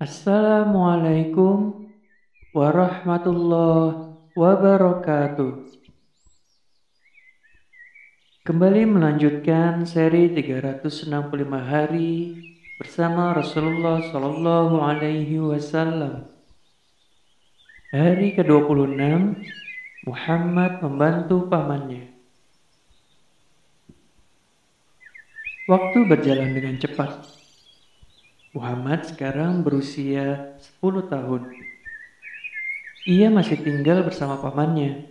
Assalamualaikum warahmatullahi wabarakatuh. Kembali melanjutkan seri 365 hari bersama Rasulullah Shallallahu Alaihi Wasallam. Hari ke-26 Muhammad membantu pamannya. Waktu berjalan dengan cepat. Muhammad sekarang berusia 10 tahun. Ia masih tinggal bersama pamannya.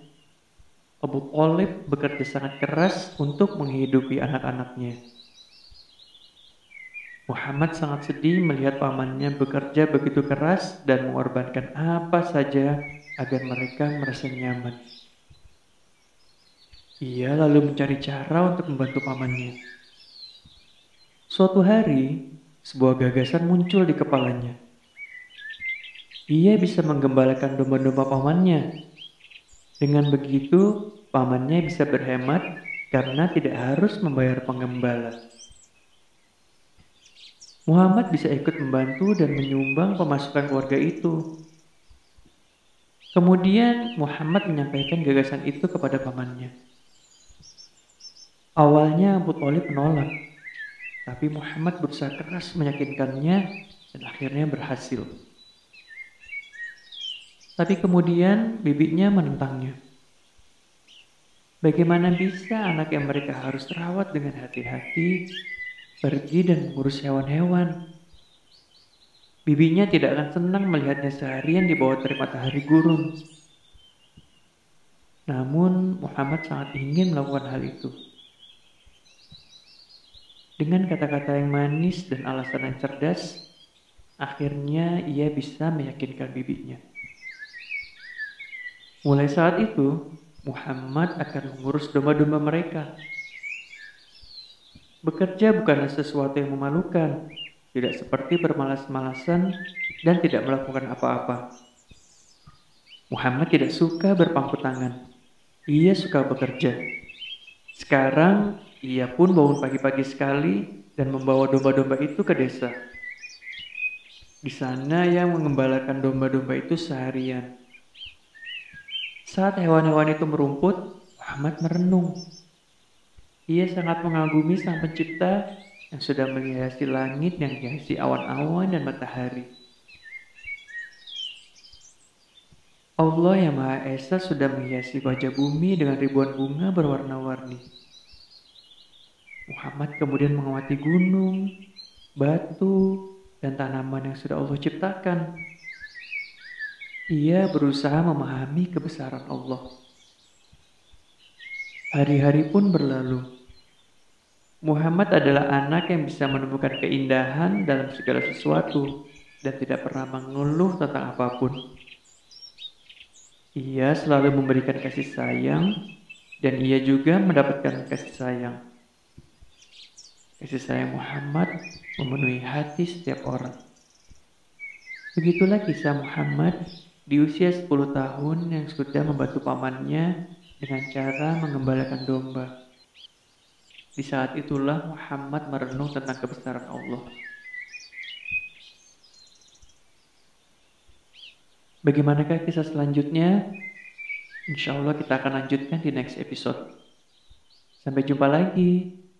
Abu Talib bekerja sangat keras untuk menghidupi anak-anaknya. Muhammad sangat sedih melihat pamannya bekerja begitu keras dan mengorbankan apa saja agar mereka merasa nyaman. Ia lalu mencari cara untuk membantu pamannya. Suatu hari, sebuah gagasan muncul di kepalanya. Ia bisa menggembalakan domba-domba pamannya. Dengan begitu, pamannya bisa berhemat karena tidak harus membayar penggembala. Muhammad bisa ikut membantu dan menyumbang pemasukan keluarga itu. Kemudian Muhammad menyampaikan gagasan itu kepada pamannya. Awalnya Abu Talib menolak, tapi Muhammad berusaha keras meyakinkannya dan akhirnya berhasil. Tapi kemudian bibitnya menentangnya. Bagaimana bisa anak yang mereka harus rawat dengan hati-hati pergi dan mengurus hewan-hewan? Bibinya tidak akan senang melihatnya seharian di bawah terik matahari gurun. Namun Muhammad sangat ingin melakukan hal itu. Dengan kata-kata yang manis dan alasan yang cerdas, akhirnya ia bisa meyakinkan bibinya. Mulai saat itu, Muhammad akan mengurus domba-domba mereka. Bekerja bukanlah sesuatu yang memalukan, tidak seperti bermalas-malasan dan tidak melakukan apa-apa. Muhammad tidak suka berpangku tangan. Ia suka bekerja. Sekarang ia pun bangun pagi-pagi sekali dan membawa domba-domba itu ke desa. Di sana ia mengembalakan domba-domba itu seharian. Saat hewan-hewan itu merumput, Muhammad merenung. Ia sangat mengagumi sang pencipta yang sudah menghiasi langit yang dihiasi awan-awan dan matahari. Allah yang Maha Esa sudah menghiasi wajah bumi dengan ribuan bunga berwarna-warni. Muhammad kemudian mengamati gunung, batu, dan tanaman yang sudah Allah ciptakan. Ia berusaha memahami kebesaran Allah. Hari-hari pun berlalu. Muhammad adalah anak yang bisa menemukan keindahan dalam segala sesuatu dan tidak pernah mengeluh tentang apa pun. Ia selalu memberikan kasih sayang dan ia juga mendapatkan kasih sayang. Kasih sayang Muhammad memenuhi hati setiap orang. Begitulah kisah Muhammad di usia 10 tahun yang sudah membantu pamannya dengan cara mengembalakan domba. Di saat itulah Muhammad merenung tentang kebesaran Allah. Bagaimanakah kisah selanjutnya? Insya Allah kita akan lanjutkan di next episode. Sampai jumpa lagi.